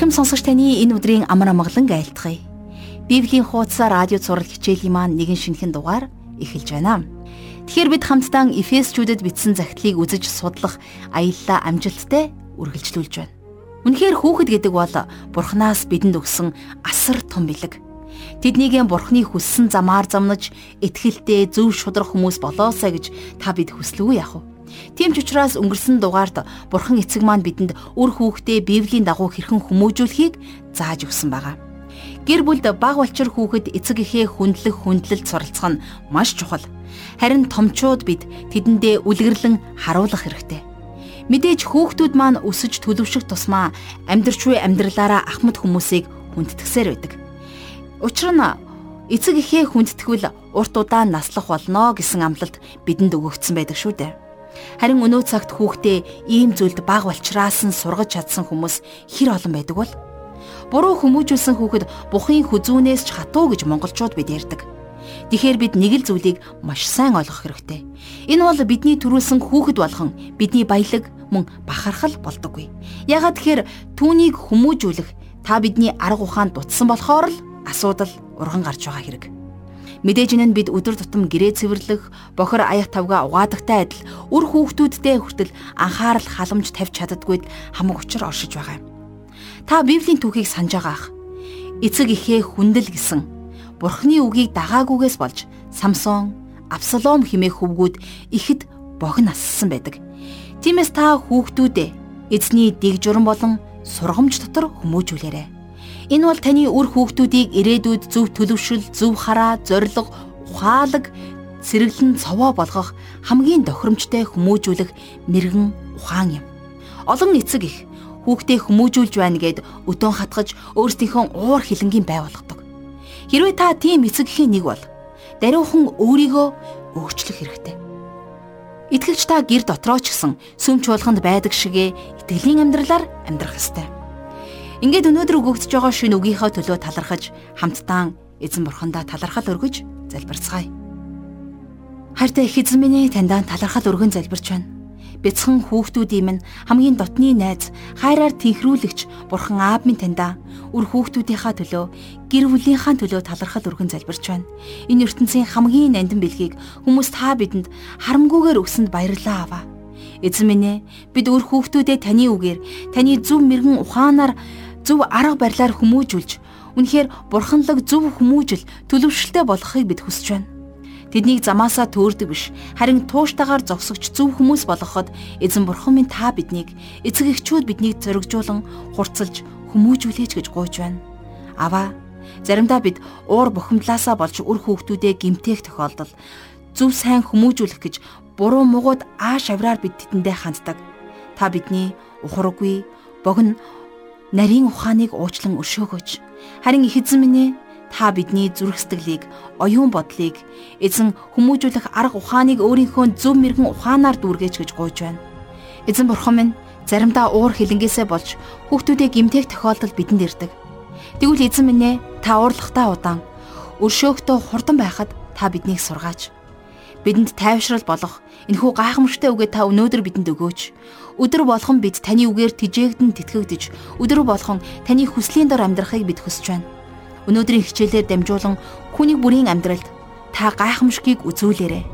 Ирхэм сонсогч таны энэ өдрийн амар амгалан айлтгая. Библийн хуудас радио цаурал хичээлийн маань нэгэн шинэхэн дугаар эхэлж байна. Тэгэхээр бид хамтдаа Эфесчүүдэд бичсэн захидлыг үзэж судлах аяллаа амжилттай үргэлжлүүлж байна. Үнэхээр хүүхэд гэдэг бол Бурханаас бидэнд өгсөн асар том бэлэг. Тэднийг Бурхны хүссэн замаар замнаж, итгэлтэй зөв шудрах хүмүүс болоосаа гэж та бид хүслэвгүй яах вэ? Тийм ч учраас өнгөрсөн дугаард Бурхан эцэг маань бидэнд үр хүүхдээ Библийн дагуу хэрхэн хүмүүжүүлэхийг зааж өгсөн байгаа. Гэр бүлд баг болчир хүүхэд эцэг эхээ хүндлэх хүндлэлд суралцах нь маш чухал. Харин томчууд бид тэдэндээ үлгэрлэн харуулах хэрэгтэй. Мэдээж хүүхдүүд маань өсөж төлөвшөх тусмаа амьдрч буй амьдралаараа ахмад хүмүүсийг хүндэтгсээр байдаг. Учир нь эцэг эхээ хүндтгэвэл урт удаан наслах болно гэсэн амлалт бидэнд өгөгдсөн байдаг шүү дээ. Харин өнөө цагт хүүхдээ ийм зүйлд баг болчраас нь сургаж чадсан хүмүүс хэр олон байдаг бол? Буруу хүмүүжүүлсэн хүүхэд бухын хүзүүнээс ч хатуу гэж монголчууд бид ярьдаг. Тэгэхээр бид нэг л зүйлийг маш сайн ойлгох хэрэгтэй. Энэ бол бидний төрүүлсэн хүүхэд болгон бидний баялаг мөн бахархал болдоггүй. Ягаад тэгэхээр түүнийг хүмүүжүүлэх та бидний арга ухаанд дутсан болохоор л асуудал урган гарч байгаа хэрэг. Мэдээж энэ нь бид өдөр тутам гэрээ цэвэрлэх, бохор аяг тавга угаадагтай адил үр хүүхдүүддээ хүртэл анхаарал халамж тавьж чаддаггүйд хамаг учир оршиж байгаа юм. Та Библийн түүхийг санаж байгаах. Эцэг ихээ хүндэл гэсэн Бурхны үгийг дагаагүйгээс болж Самсон, Абсалом химээх хөвгүүд ихэд богино ассан байдаг. Тиймээс та хүүхдүүдээ эзний дэг журам болон сургамж дотор хүмүүжүүлээрэй. Энэ бол таны үр хүүхдүүдийг ирээдүйд зөв төлөвшил, зөв хараа, зориг, ухаалаг, сэргэлэн цовоо болгох хамгийн тохиромжтой хүмүүжүүлэх мэрэгэн ухаан юм. Олон эцэг их хүүхдээ хүмүүжүүлж байна гэд өдөөн хатгаж өөрсдийнхөө уур хилэнгийн бай болгодог. Хэрвээ та тийм эцэгхийн нэг бол даруйхан өөрийгөө өөрчлөх хэрэгтэй. Итгэгч та гэр дотроо ч гэсэн сүм чуулганд байдаг шигэ итгэлийн амьдралаар амьдрах ёстой. Ингээд өнөөдөр өгөгдөж байгаа шинэ үгийнхаа төлөө талархаж хамтдаа эзэн бурхандаа талархал өргөж залбирцгаая. Хайртай их эзэн минь таньдаа талархал өргөн залбирч байна. Бяцхан хүүхдүүдийн минь хамгийн дотны найз, хайраар тэнхрүүлэгч бурхан аав минь таньдаа үр хүүхдүүдийнхаа төлөө, гэр бүлийнхаа төлөө талархал өргөн залбирч байна. Энэ ертөнцийн хамгийн нандин бэлгийг хүмүүс та бидэнд харамгүйгээр өгсөнд баярлалаа аваа. Эзэн минь бид өөр хүүхдүүдээ таны үгээр, таны зөв мэрэгэн ухаанаар зөв арга барилаар хүмүүжүүлж үнэхээр бурханлаг зөв хүмүүжил төлөвшөлтэй болохыг бид хүсэж байна. Тэднийг замаасаа төөрдөг биш харин тууштайгаар зогсогч зөв хүмүүс болгоход эзэн бурхан минь та биднийг эцэг эхчүүд биднийг зоригжуулан хурцлж хүмүүжүүлээч гэж гуйж байна. Аваа заримдаа бид уур бухимдлаасаа болж үр хүүхдүүдээ гимтээх тохиолдол зөв сайн хүмүүжүүлэх гэж буруу муугууд ааш авраар бид тэдэндээ ханддаг. Та бидний ухаргүй богино нарийн ухааныг уучлан өршөөгөөч. Харин их эзэн минь та бидний зүрх сэтгэлийг, оюун бодлыг эзэн хүмүүжүүлэх арга ухааныг өөрийнхөө зөв мэрэгэн ухаанаар дүүргэж гэж гуйж байна. Эзэн бурхан минь заримдаа уур хилэнгээсээ болж хүүхдүүдээ гимтээх тохиолдол бидэнд ирдэг. Тэгвэл эзэн минь та уурлахтаа удаан өршөөгтөө хурдан байхад та биднийг сургаач. Бидэнд тайвшрал болох энэхүү гайхамшигтай үгээ та өнөөдөр бидэнд өгөөч. Өдөр болгон бид таны үгээр тижээгдэн тэтгэгдэж, өдөр болгон таны хүслийн дор амьдрахыг бид хүсэж байна. Өнөөдрийн хичээлээр дамжуулан хүний бүрийн амьдралд та гайхамшигыг үзүүлээрэй.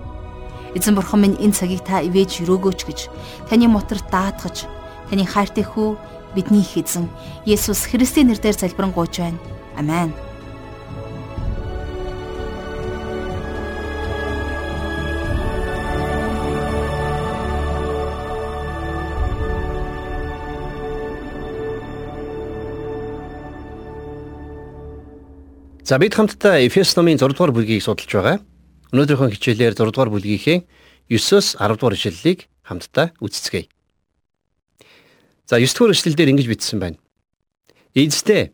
Эзэн бурхан минь энэ цагийг та ивэж өрөөгөөч гэж таны моторт даатгаж, таны хайртай хүү бидний их эзэн Есүс Христийн нэрээр залбирanгуйч байна. Амен. За бид хамтдаа Эфес номын 6 дугаар бүлгийг судалж байгаа. Өнөөдрийнхөө хичээлээр 6 дугаар бүлгийнхээ 9-оос 10 дугаар ишлэлийг хамтдаа үздэцгээе. За 9 дугаар ишлэлдэр ингэж бичсэн байна. Эзэдээ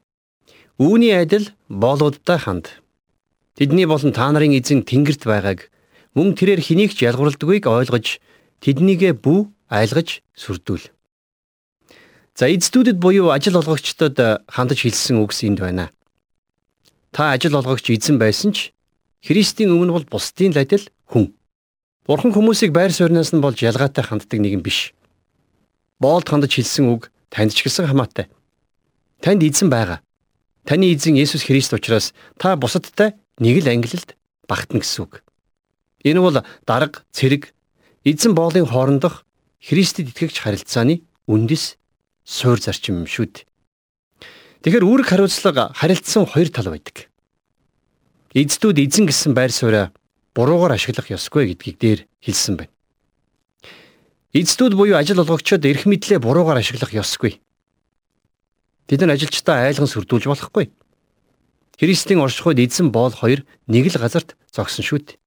үүний адил боолуудтай ханд. Тэдний болон та нарын эзэн тэнгэрт байгааг мөн тэрээр хэнийг ч ялгуурлдаггүйг ойлгож тэднийгээ бүү айлгаж сүрдүүл. За эздүүдэд буюу ажил олгогчдод хандаж хэлсэн үгс энд байна. Та ажил олгогч эзэн байсан ч Христийн өмнө бол бусдын л адил хүн. Бурхан хүмүүсийг байр сууриас нь болж ялгаатай ханддаг нэгэн биш. Боолд хандаж хэлсэн үг танд ч гэсэн хамаатай. Танд эзэн байгаа. Таны эзэн Есүс Христ учраас та бусадтай нэг л ангилалд багтана гэсэн үг. Энэ бол дарга, цэрэг, эзэн боолын хоорондох Христэд итгэгч харилцааны үндэс суур зарчим юм шүү дээ. Тэгэхээр үүрэг хариуцлага харилцсан хоёр тал байдаг. Эздүүд эзэн гэсэн байр сууриа буруугаар ашиглах ёсгүй гэдгийг дээр хэлсэн байна. Эздүүд буюу ажил олгогчид эрх мэдлээ буруугаар ашиглах ёсгүй. Бид нар ажилчдаа айлган сүрдүүлж болохгүй. Христийн оршихуйд эзэн боол хоёр нэг л газарт зогсон шүү дээ.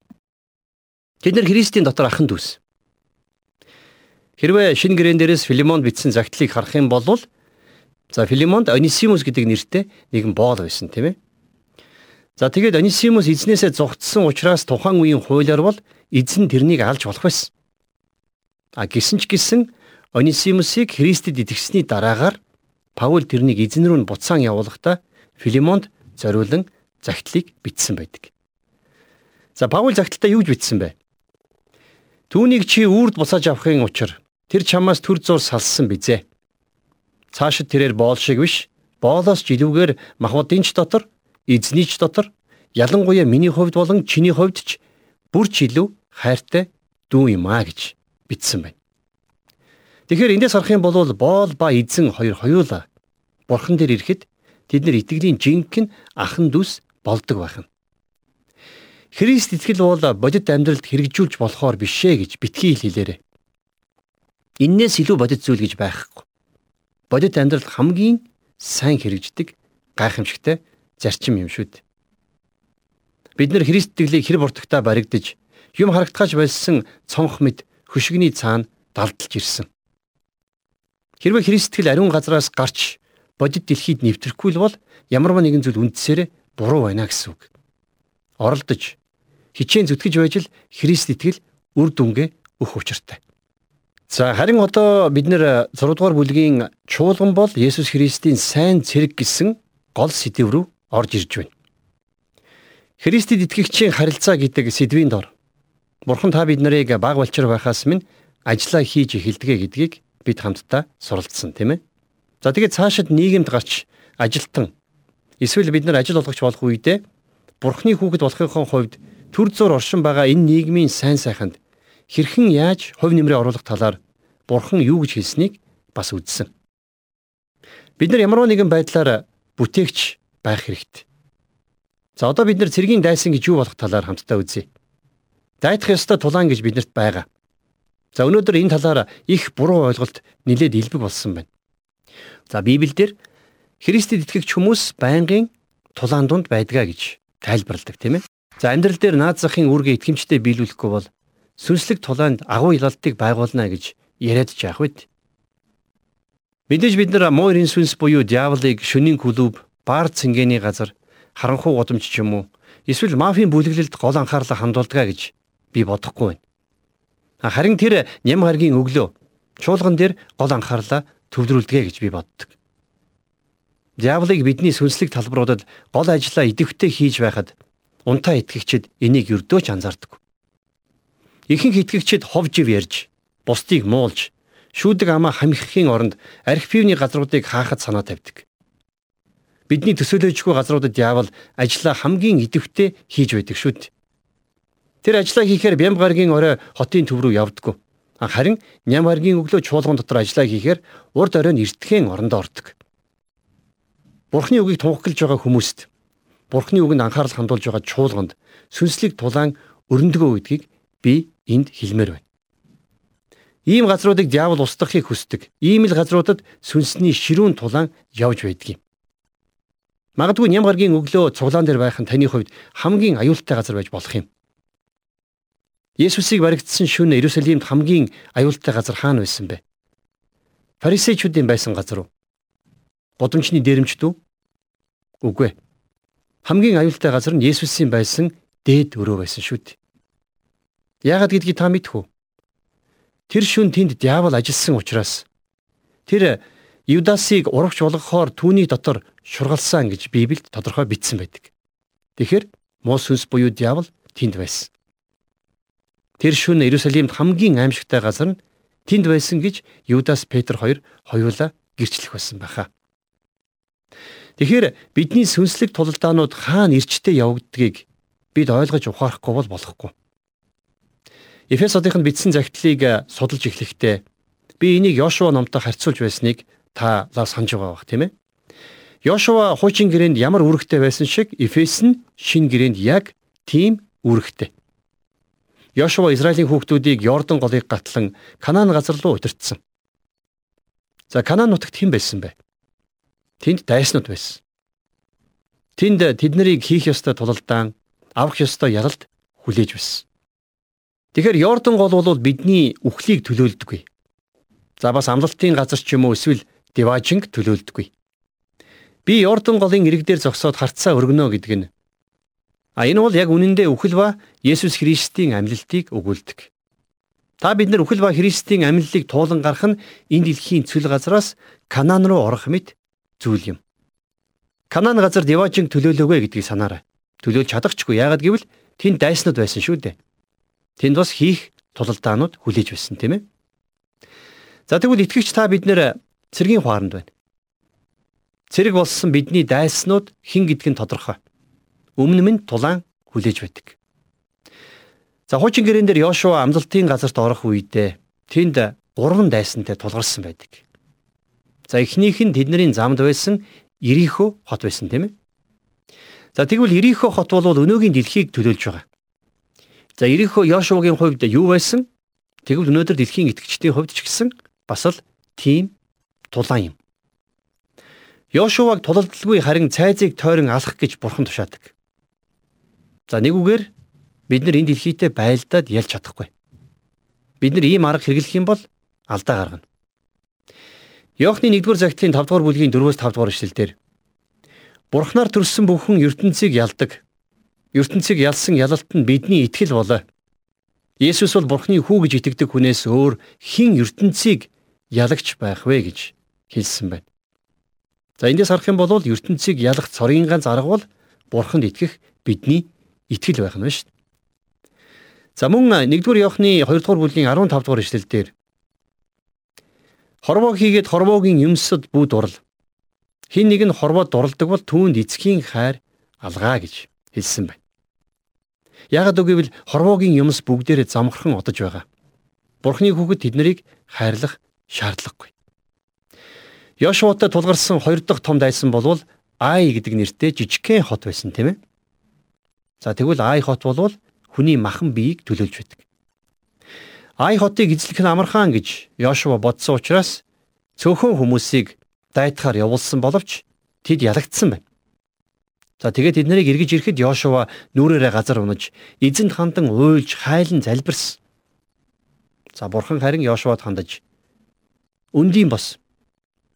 Тэд нар Христийн дотор ахын дүүс. Хэрвээ шинэ гэрэн дээрээс Филимонд бичсэн загтлыг харах юм бол За Филимонд Онисимус гэдэг нэртэй нэгэн боол байсан тийм ээ. За тэгээд Онисимус эзнээсээ зугтсан учраас тухайн үеийн хуулиар бол эзэн тэрнийг алж болох байсан. А гисэн ч гисэн Онисимусыг Христэд итгэсний дараагаар Паул тэрнийг эзэн рүү нь буцаан явуулахдаа Филимонд зориулан загтлыг бичсэн байдаг. За Паул загталтаа юу гэж бичсэн бэ? Түүнийг чи үрд буцааж авахын учир тэр чамаас төр зур салсан бизээ цаашид тэрээр боол шиг биш боолоос ч илүүгээр махбодын ч дотор эзний ч дотор ялангуяа миний хувьд болон чиний хувьд ч бүр ч илүү хайртай дүү юм а гэж бичсэн байна. Тэгэхээр эндээс харах юм бол боол ба эзэн хоёр хоёулаа бурхан дээр ирэхэд тэд нар итгэлийн жинхэнэ ахан дүүс болдог байх нь. Христ итгэл бол бодит амьдралд хэрэгжүүлж болохоор бишээ гэж битгий хэлээрээ. Иннээс илүү бодит зүйл гэж байхгүй бодит амьдралд хамгийн сайн хэрэгждэг гайхамшигтай зарчим юм шүү дээ. Бид нар Христ итгэлийг хэр буртагтаа баригдаж юм харагдахаж байсан цонх мэд хөшигний цаана далдалж ирсэн. Хэрвээ Христ итгэл ариун газраас гарч бодит дэлхийд нэвтрэхгүй бол ямар нэгэн зүйл үндсээр буруу байна гэсэн үг. Оролдож хичээн зүтгэж байж л Христ итгэл үр дүнгээ өх учиртай. За харин одоо бид нэр 6 дугаар бүлгийн чуулган бол Есүс Христийн сайн цэрэг гэсэн гол сэдв рүү орж ирж байна. Христэд итгэгчийн харилцаа гэдэг сэдвийн дор Бурхан та бид нарыг баг болчор байхаас минь ажиллаа хийж эхэлдэгэ гэдгийг бид хамтдаа суралцсан тийм ээ. За тэгээд цаашид нийгэмд гарч ажилтан эсвэл бид нар ажил олгогч болох үедээ Бурхны хүүхэд болохын хувьд төр зур оршин байгаа энэ нийгмийн сайн сайханд хэрхэн яаж хувь нэмрээ оруулах талаар Бурхан юу гэж хэлснийг бас үзсэн. Бид нар ямар нэгэн байдлаар бүтээгч байх хэрэгтэй. За одоо бид нар цэргийн дайсан гэж юу болох талаар хамтдаа үзье. Дайдах ёстой тулаан гэж биднэрт байгаа. За өнөөдөр энэ талаар их буруу ойлголт нэлээд илбэг болсон байна. За Библиэлд Христэд итгэгч хүмүүс байнгын тулаан дунд байдгаа гэж тайлбарладаг тийм ээ. За амьдрал дээр наад захын үүргээ итгэмжтэй биелүүлэхгүй бол сүнслэг тулаанд агуу ялалтыг байгуулна гэж яриад яах вэ? Мэдээж бид нар муу эрийн сүнс буюу диаволыг шөнийн клуб, бар цэнгэний газар, харанхуй гудамж ч юм уу эсвэл мафийн бүлэглэлд гол анхаарлаа хандуулдгаа гэж би бодохгүй байна. Харин тэр ням харгийн өглөө чуулган дээр гол анхаарлаа төвлөрүүлдэгэ гэж би боддог. Диаволыг бидний сүнслэг талбаруудад гол ажлаа идэвхтэй хийж байхад унтаа итгэгчид энийг өрдөөч анзаардаг. Ихэнх итгэгчид ховжив ярьж, бусдыг муулж, шүүдэг амаа хамиххийн оронд архивны газруудыг хаахад санаа тавьдаг. Бидний төсөөлөөжгүй газруудад яавал ажиллаа хамгийн идэвхтэй хийж байдаг шүү дээ. Тэр ажиллаа хийхээр Бямб гаргийн орой хотын төв рүү явдггүй. Харин Ням гаргийн өглөө чуулган дотор ажиллаа хийхээр урд оройн эртхэн орондоо ордог. Бурхны үгийг тунхаглаж байгаа хүмүүст Бурхны үгэнд анхаарал хандуулж байгаа чуулганд сүнслэг тулаан өрөндгөө гэдгийг би энд хэлмээр байна. Ийм газруудыг диавол устгахыг хүсдэг. Ийм л газруудад сүнсний ширүүн тулаан явж байдаг юм. Магадгүй ням гаргийн өглөө цуглаан дээр байх нь таны хувьд хамгийн аюултай газар байж болох юм. Есүсийг баригдсан шөнө Иерусалимд хамгийн аюултай газар хаана байсан бэ? Фарисеучуудын байсан газар уу? Годомчны дээрэмчд үү? Үгүй. Хамгийн аюултай газар нь Есүсийн байсан дээд өрөө байсан шүү дээ. Яагаад гэдгийг та мэдэх үү? Тэр шүн тэнд диавол ажилласан учраас тэр Юдасыг урагш болгохоор түүний дотор шургалсан гэж Библиэд тодорхой бичсэн байдаг. Тэгэхээр муу сүнс буюу диавол тэнд байсан. Тэр шүн Иерусалимд хамгийн аимшигтай газар нь тэнд байсан гэж Юдас Петр хоёр хоёулаа гэрчлэх байсан байхаа. Тэгэхээр бидний сүнслэг тулалдаанууд хаана ирчтэй явагддгийг бид ойлгож ухаарахгүй бол болохгүй. Эфесодынд бичсэн загтлыг судалж эхлэхдээ би энийг Йошуа номтой харьцуулж байсныг та лав санаж байгаа бах тийм ээ. Йошуа хуучин гэрээнд ямар үүрэгтэй байсан шиг Эфес нь шин гэрээнд яг тийм үүрэгтэй. Йошуа Израилийн хүүхдүүдийг Йордан голыг гатлан Канаан газар руу удирдсан. За Канаан нутагт хэн байсан бэ? Тэнд дайснууд байсан. Тэнд тэд нарыг хийх ёстой тулалдаан, авах ёстой ялалт хүлээж байсан. Тэгэхээр Йордан гол бол бидний үхлийг төлөөлдөггүй. За бас амлалтын газар ч юм уу эсвэл диважинг төлөөлдөггүй. Би Йордан голын ирэг дээр зогсоод харцаа өргөнө гэдэг нь. А энэ бол яг үнэндээ үхэл ба Есүс Христийн амьлалтыг өгүүлдэг. Та бид нар үхэл ба Христийн амьлалыг туулан гарах нь энэ дэлхийн цөл газраас Канаан руу орох мэт зүйл юм. Канаан газар Деважин төлөөлөөгөө гэдгийг санаарай. Төлөөлж чадахчгүй яагаад гэвэл тэнд дайснууд байсан шүү дээ. Тэнд бас хийх тулалдаанууд хүлээж байсан тийм ээ. За тэгвэл итгэгч та бид нэр цэргийн хуаранд байна. Цэрэг болсон бидний дайснууд хэн гэдг нь тодорхой. Өмнө нь тулаан хүлээж байдаг. За хуучин гэрэн дээр Йошуа амлалтын газарт орох үедээ тэнд гурван дайсантай тулгарсан байдаг. За эхнийх нь тэдний замд байсан Ирихо хот байсан тийм ээ. За тэгвэл Ирихо хот бол өнөөгийн дэлхийг төлөөлж байгаа. За Ирихо Йошуагийн хувьд юу байсан? Тэгвэл өнөөдөр дэлхийн итгэгчдийн хувьд ч гэсэн бас л тийм тулаан юм. Йошуаг тулалдалгүй харин цайзыг тойрон алах гэж бурхан тушаадаг. За нэг үгээр бид нар энэ дэлхийдээ байлдаад ялж чадахгүй. Бид нар ийм арга хэрэглэх юм бол алдаа гаргана. Йохны 1-р загтлын 5-р бүлгийн 4-өөс 5-р эшлэлдэр Бурхнаар төрсөн бүхэн ертөнцийг ялдаг. Ертөнцийг ялсан ялалт нь бидний итгэл болоо. Есүс бол Бурхны хүү гэж итгэдэг хүнээс өөр хэн ертөнцийг ялагч байх вэ гэж хэлсэн байна. За эндээс харах юм бол ертөнцийг ялах цорын ганц арга бол бурханд итгэх бидний итгэл байх нь шүү дээ. За мөн 1-р Иохны 2-р бүлгийн 15-р эшлэл дээр хорвоо хийгээд хорвоогийн юмсад бүү дурал. Хин нэг нь хорвоо дуралдаг бол түүнд эцгийн хайр алгаа гэж хэлсэн байна. Яагад үгүйвэл хорвоогийн юмс бүгдээрээ замхархан одож байгаа. Бурхны хүүхэд тэднийг хайрлах шаардлагагүй. Йошуатай тулгарсан хоёр дахь том дайсан болвол Ай гэдэг нэртэй жижигхэн хот байсан тийм ээ. За тэгвэл Ай хот болвол хүний махан биеийг төлөөлж байдаг. Ай хотыг эзлэх нь амархан гэж Йошуа бодсон учраас цөөхөн хүмүүсийг дайтахаар явуулсан боловч тэд ялагдсан байна. За тэгээд тэднийг эргэж ирэхэд Йошуа нүрээрээ газар унаж эзэнт хандан уйлж хайлан залбирсан. За бурхан харин Йошуад хандаж өндөйм бос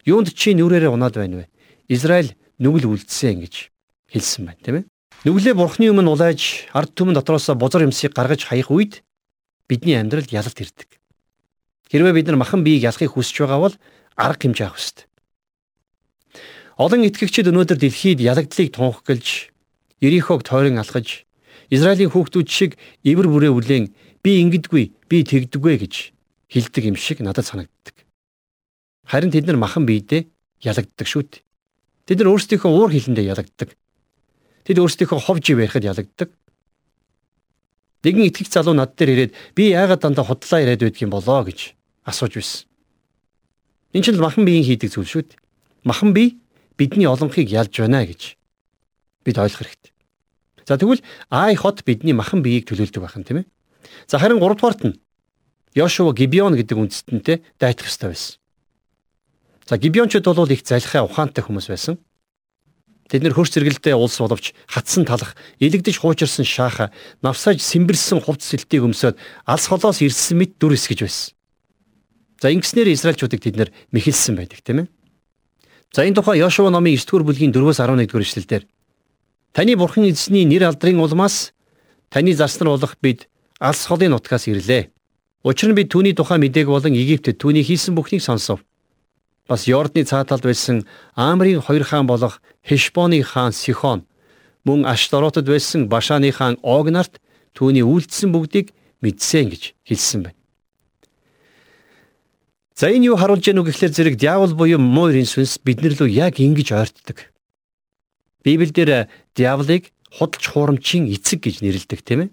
Юунд чи нүрээрээ унаад байна вэ? Израиль нүгэл үлдсэн гэж хэлсэн байна, тийм ээ. Нүглээ бурхны өмнө улайж ард түмэн дотроос бузар юмсыг гаргаж хаях үед бидний амьдралд ялалт ирдэг. Хэрвээ бид нар махан биеийг ялахыг хүсэж байгаа бол арга хэмжээ авах ёстой. Олон итгэгчид өнөөдөр дэлхийд ялагдлыг тунх гэлж, Ерихог тойрон алхаж, Израилийн хүүхдүүд шиг ивэр бүрээ үлээн би ингэдэггүй, би тэгдэггүй гэж хэлдэг юм шиг надад санагддаг. Харин тэд нар махан биедээ ялагддаг шүү дээ. Тэд нар өөрсдийнхөө уур хилэндээ ялагддаг. Тэд өөрсдийнхөө ховж барихад ялагддаг. Нэгэн итгэх залуу над дээр ирээд би яагаад дандаа худлаа яриад байдаг юм болоо гэж асууж байсан. Энэ чинь махан биеийн хийдэг зүйл шүү дээ. Махан бие бидний олонхийг ялж байна гэж бид ойлгох хэрэгтэй. За тэгвэл Ай хот бидний махан биеийг төлөөлдөг байх юм тийм ээ. За харин 3 дугаарт нь Йошуа Гибеон гэдэг үндэстэнтэй дайтах ёстой байсан. За гибеончууд бол их залхиа ухаантай хүмүүс байсан. Тэд нэр хөрс зэрэгэлдээ улс боловч хатсан талах, илэгдэж хуучирсан шааха, навсааж сэмбэрсэн хувц сэлтийг өмсөд алс холоос ирсэн мэт дүр эсгэж байсан. За ингэснээр Израильчуудыг тэд нэр мэхэлсэн байдаг тийм ээ. За энэ тухай Йошуа номын 9-р бүлгийн 4-өөс 11-р эшлэлдэр Таны бурхан эзний нэр алдрын улмаас таны зарснаар болох бид алс холын нутгаас ирлээ. Учир нь бид түүний тухай мэдээг болон Египтэд түүний хийсэн бүхнийг сонсов бас Йордны цааталд байсан Амрийн хоёр хаан болох Хешбоны хаан Сихон мөн Ашторотод байсан Башаны хаан Ог нарт түүний үйлдэлсэн бүгдийг мэдсэн гэж хэлсэн байна. За энэ юу харуулж яах вэ гэхлээр зэрэг диавол буюу муу эрийн сүнс биднэр лөө яг ингэж ойртдог. Библиэлд диаволыг худалч хуурамчийн эцэг гэж нэрлэдэг тийм ээ.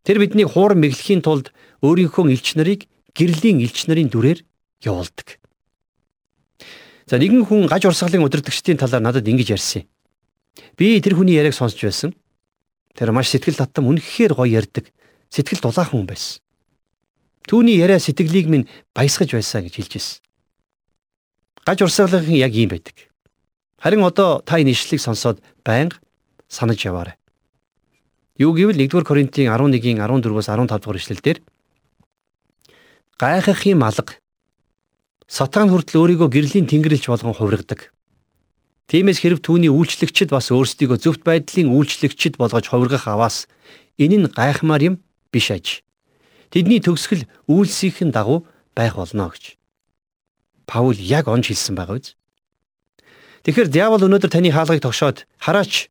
Тэр бидний хуурам мэглэхийн тулд өөрийнхөө элч нарыг гэрлийн элч нарын дүрээр явуулдаг. За нэгэн хүн гаж урсгалын удирдгчдийн талаар надад ингэж ярьсан. Би тэр хүний яриаг сонсч байсан. Тэр маш сэтгэл татам үнэхээр гоё ярьдаг. Сэтгэл дулаахан хүн байсан. Түүний яриа сэтгэлийг минь баясгаж байсан гэж хэлж байсан. Гаж урсгалын яг ийм байдаг. Харин одоо та энэ ишлэлийг сонсоод байнга санаж яваарай. Юу гэвэл 1-р Коринтын 11-ийн 14-өөс 15 дугаар ишлэлдэр гайхахын малга сатан хүртэл өөрийгөө гэрлийн тэнгэрлэгч болгон хувиргадаг. Тиймээс хэрв түүний үйлчлэгчид бас өөрсдийгөө зөвхт байдлын үйлчлэгчид болгож хувиргах аваас энэ нь гайхмаар юм биш аж. Тэдний төгсгөл үйлсийнхэн дагуу байх болно гэж. Паул яг онж хэлсэн байгаа биз? Тэгэхээр диавол өнөөдөр таны хаалгыг тогшоод хараач.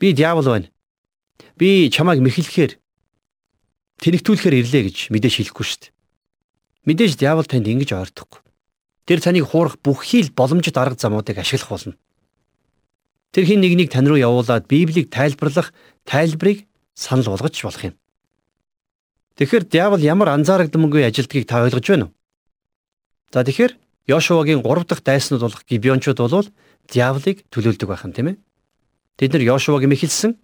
Би диавол байна. Би чамайг мэхлэхээр тэнэгтүүлэхээр ирлээ гэж мэдээж хэлэхгүй шүү дээ. Мэдээж диавол танд ингэж ойртохгүй. Тэр таныг хуурах бүх хил боломжит арга замуудыг ашиглах болно. Тэр хин нэгнийг тань руу явуулаад Библийг тайлбарлах тайлбарыг санал болгож болох юм. Тэгэхээр диавол ямар анзаарагдамгүй ажилтгийг та ойлгож байна уу? За тэгэхээр Йошуагийн 3 дахь дайснууд болох гибеончууд бол диаволыг төлөөлдөг байхan тийм ээ. Тэд нар Йошуаг мэхэлсэн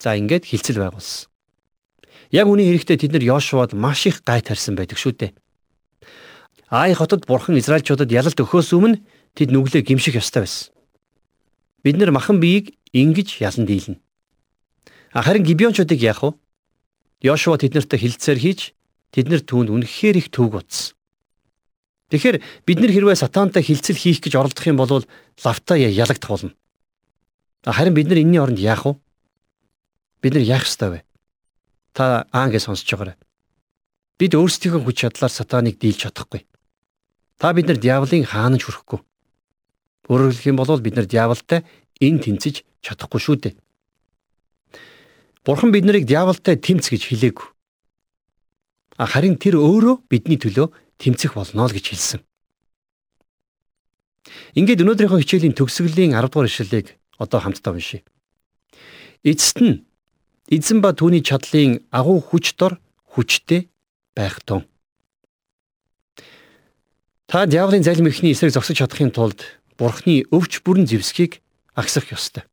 За ингээд хилцэл байгуулсан. Яг үний хэрэгтээ тэд нар Йошуад маш их гай тарьсан байдаг шүү дээ. Ай хотод бурхан Израильчуудад ялалт өгөхөөс өмнө тэд нүглээ гимших ёстой байсан. Бид нар махан биеийг ингэж ялан дийлнэ. Харин гибеончуудыг яах вэ? Йошуа тэднэртэй хилцээр хийж тэднэр түүнд үнэхээр их төвг утсан. Тэгэхээр бид нар хэрвээ сатантай хилцэл хийх гэж оролдох юм бол лавтаа ялагдах болно. Харин бид нар энэний оронд яах вэ? бид нар яах ёстой вэ? Та аангээ сонсож байгаарай. Бид өөрсдийнхөө хүч чадлаар сатаныг дийлж чадахгүй. Та бид нар диаволын хаанаж хүрэхгүй. Өөрөөр хэлэх юм бол бид нар диаволтой эн тэнцэж чадахгүй шүү дээ. Бурхан бид нарыг диаволтой тэмц гэж хэлээгүй. Харин тэр өөрөө бидний төлөө тэмцэх болно л гэж хэлсэн. Ингээд өнөөдрийнхөө хичээлийн төгсгөлийн 10 дугаар ишлэлийг одоо хамтдаа уншийе. Эцэст нь Эзэн ба түүний чадлын агуу хүч дор хүчтэй байх тун. Та диаволын залим ихний эсрэг зогсож чадахын тулд Бурхны өвч бүрэн зэвсгийг агсах ёстой.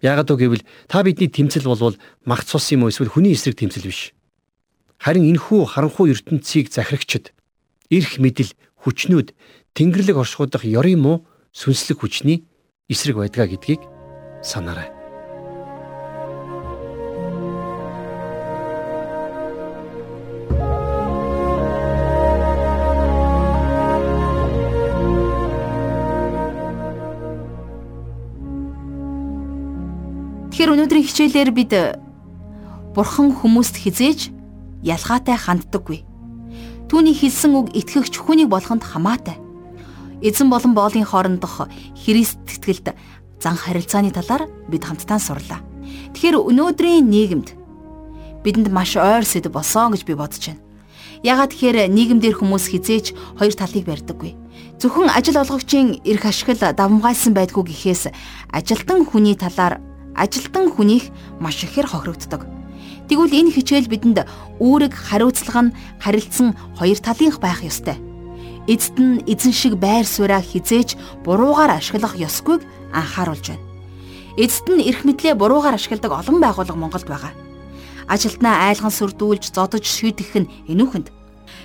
Яагад гэвэл та бидний тэмцэл болвол магц цус юм уу эсвэл хүний эсрэг тэмцэл биш. Харин энхүү харанхуй ертөнцийг захирагчд эрх мэдэл хүчнүүд тэнгэрлэг оршуудах ёрын муу сүнслэг хүчний эсрэг байдгаа гэдгийг санаарай. Тэгэхээр өнөөдрийн хичээлээр бид Бурхан хүмүүст хизээж ялгаатай ханддаггүй. Түүний хэлсэн үг итгэгч хүнийг болгонд хамаатай. Эзэн болон боолын хоорондох Христ тэтгэлд зан харилцааны талаар бид хамтдаа сурлаа. Тэгэхээр өнөөдрийн нийгэмд бидэнд маш ойр сэдв болсон гэж би бодож байна. Ягаад тэгэхээр нийгэмдэр хүмүүс хизээж хоёр талыг барьдаггүй. Зөвхөн ажил олгогчийн эрх ашигла давмгайлсан байдгүй гэхээс ажилтан хүний талаар ажилтан хүнийх маш ихээр хохирогддог. Тэгвэл энэ хичээл бидэнд үүрэг хариуцлага нь харилцсан хоёр талынх байх ёстой. Эцэд нь эзэн шиг байр сууриа хизээж буруугаар ашиглах ёсгүйг анхааруулж байна. Эцэд нь эрх мэдлээ буруугаар ашигладаг олон байгууллага Монголд байгаа. Ажилтнаа айлган сүрдүүлж, зодож шийдэх нь энүүхэнд.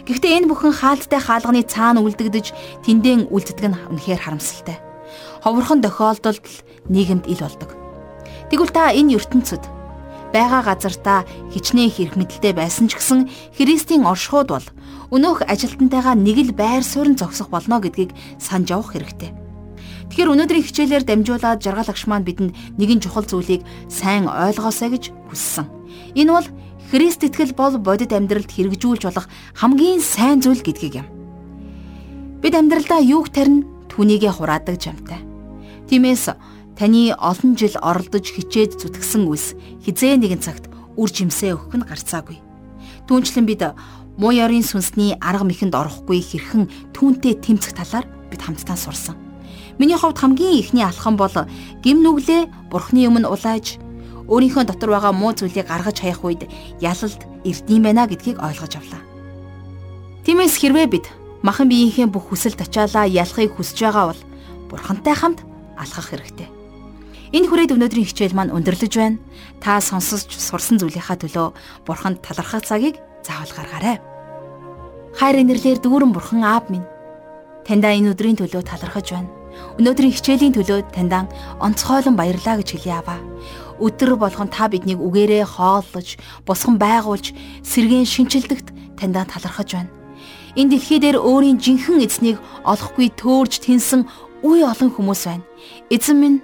Гэхдээ энэ бүхэн хаалттай хаалганы цаана үлдэгдэж, тэндэн үлддэг нь үнэхээр харамсалтай. Ховорхон тохиолдолд нийгэмд ил болдог. Тэгвэл та энэ ертөнцид байгаа газартаа хичнээн хэрэг мэдэлтэй байсан ч гэсэн Христийн оршихуд бол өнөөх ажилтнтайгаа нэг л байр суурин зогсох болно гэдгийг санаж явах хэрэгтэй. Тэгэхээр өнөөдрийн хичээлээр дамжуулаад жаргал агш маань бидэнд нэгэн чухал зүйлийг сайн ойлгоосай гэж хүссэн. Энэ бол Христ итгэл бол бодит амьдралд хэрэгжүүлж болох хамгийн сайн зүйл гэдгийг юм. Бид амьдралдаа юуг тарина түүнийгээ хураадаг жамтай. Тиймээс Таны олон жил оролдож хичээд зүтгсэн үс хизээ нэгэн цагт үр жимсээ өгөх нь гарцаагүй. Түүнчлэн бид Муу ёрын сүнсний арга мэхэнд орохгүй хэрхэн түүнтэй тэмцэх талаар бид хамтдаа сурсан. Миний хувьд хамгийн ихний алхам бол гим нүглээ бурхны өмнө улааж өөрийнхөө дотор байгаа муу зүйлийг гаргаж хаях үед ялалд эрдэм байна гэдгийг ойлгож авлаа. Тиймээс хэрвээ бид махан биеийнхээ бүх хүсэл тачаалаа ялахыг хүсэж байгаа бол бурхантай хамт алхах хэрэгтэй. Энэ хүрээд өнөөдрийн хичээл маань өндөрлөж байна. Та сонсож сурсан зүйлийнхаа төлөө бурханд талархах цагийг заавал гаргаарай. Хайр инэрлэр дүүрэн бурхан аав минь таньда энэ өдрийн төлөө талархаж байна. Өнөөдрийн хичээлийн төлөө таньдаа онцгойлон баярлаа гэж хэлье аваа. Өдөр болгон та биднийг үгээрээ хооллож, босгон байгуулж, сэргийн шинчилдэгт таньдаа талархаж байна. Энэ дэлхий дээр өөрийн жинхэнэ эзнийг олохгүй төөрж тэнсэн үе олон хүмүүс байна. Эзэн минь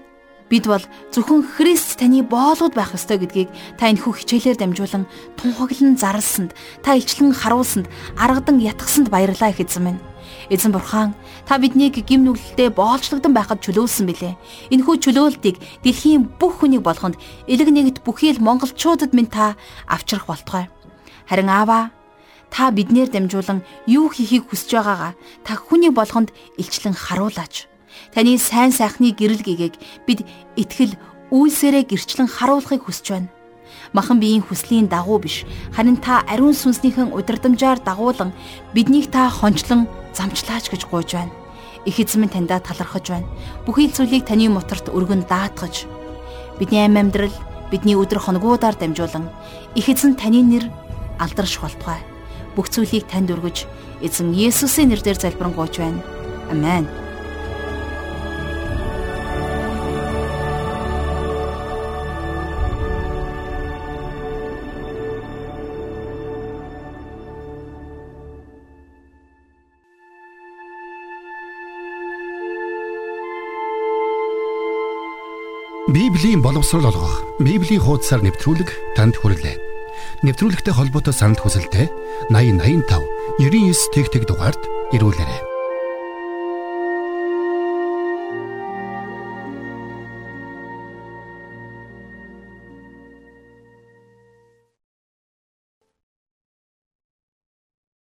бид бол зөвхөн Христ таны боолууд байх ёстой гэдгийг та энэхүү хичээлээр дамжуулан тунхаглан зарлсанд, та илчлэн харуулсанд, аргадан ятгсанд баярлалаа их эзэн минь. Эзэн бурхан та биднийг гим нүглэлтэд боолчлогдсон байхад чөлөөлсөн билээ. Энэхүү чөлөөлтийг дэлхийн бүх хүнийг болгонд элэг нэгт бүхий л монголчуудад минь та авчрах болтугай. Харин аава та биднэр дамжуулан юу хийхийг хүсэж байгаагаа та хүний болгонд илчлэн харуулаач. Таны сайн сайхны гэрэл гэгээг бид итгэл үйлсээрээ гэрчлэн харуулахыг хүсэж байна махан биеийн хүслийн дагуу биш харин та ариун сүнснийхэн удирдамжаар дагуулan биднийг та хончлон замчлаач гэж гуйж байна. Их эзэн минь таньда талархаж байна. Бүхий зүйлийг таны моторт өргөн даатгаж бидний амь амьдрал бидний өдөр хоногудаар дамжуулан их эзэн таны нэр алдарш болтугай. Бүх зүйлийг танд өргөж эзэн Есүсийн нэрээр залбирanгуйч байна. Амен. Боловсрол олгох, Библийн хуудасаар нэвтрүүлэг танд хүрэлээ. Нэвтрүүлэгтэй холбоотой санал хүсэлтээ 8085 99 тэгтэг дугаард ирүүлээрэй.